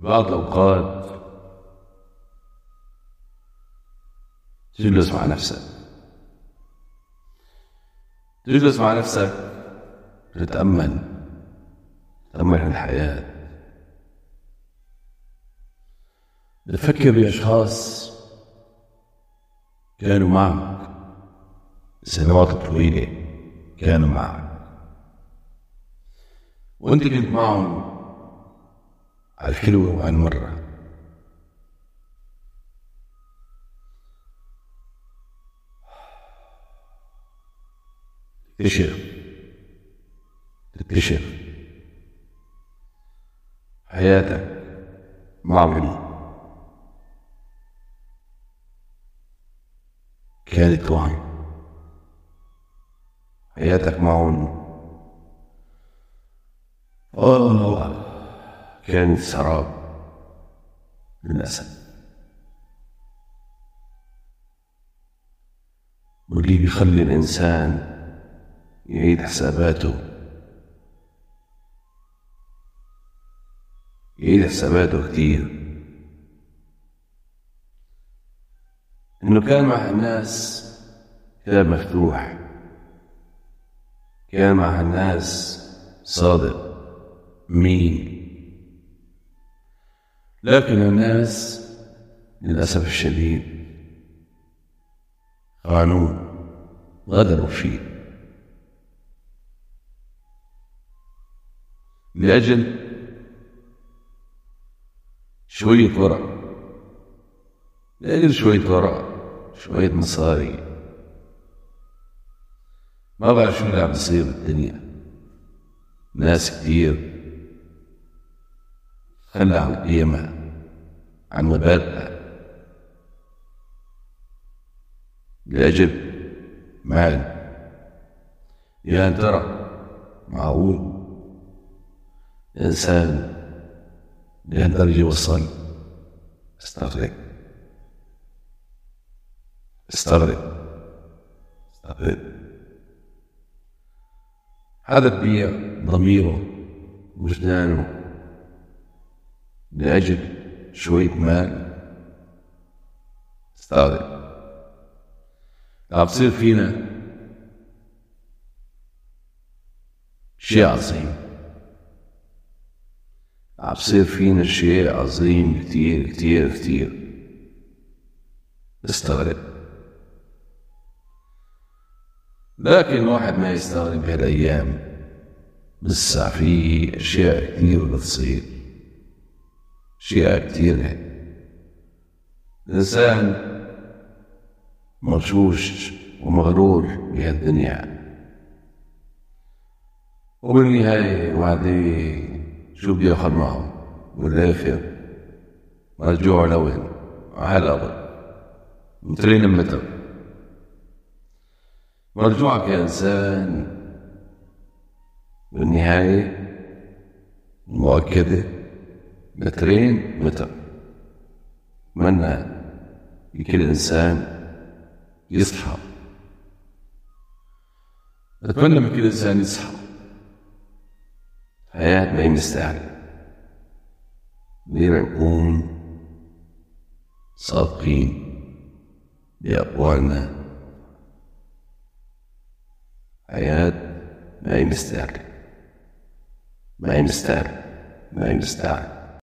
بعض الأوقات تجلس مع نفسك. تجلس مع نفسك تتأمل تتأمل الحياة. تفكر بأشخاص كانوا معك. سنوات طويلة كانوا معك. وأنت كنت معهم على الحلوة وعلى المرة تكتشف. تكتشف. حياتك معهم كانت وهم حياتك معهم آه كانت سراب. للأسف. واللي بيخلي الإنسان يعيد حساباته يعيد حساباته كتير. إنه كان مع الناس كتاب مفتوح. كان مع الناس صادق مين؟ لكن الناس للأسف الشديد قانون غدروا فيه. لأجل شوية ورق. لأجل شوية ورق شوية مصاري. ما بعرف شو اللي عم بيصير بالدنيا. ناس كتير خلى عن قيمة عن مبادئ لأجل مال يا ترى معقول. إنسان لهالدرجة وصل استغرق. استغرق. استغرق. هذا تبيع ضميره وجدانه. لأجل شوية مال. استغرب عم بصير فينا شيء عظيم. عم بصير فينا شيء عظيم كتير كتير كتير. استغرب. لكن الواحد ما يستغرب بهالأيام. لسه في أشياء كتير بتصير. أشياء كتيرة الإنسان مرشوش ومغرور بهالدنيا. وبالنهاية وعدي شو بده ياخذ معه؟ بالآخر مرجوع لوين؟ على الأرض. مترين متر. مرجوعك يا إنسان بالنهاية مؤكدة مترين متر. أتمنى لكل إنسان يصحى أتمنى من كل إنسان يصحى حياة ما هي مستاهلة نكون صادقين بأقوالنا. حياة ما هي مستاهلة ما هي مستاهلة ما هي مستاهلة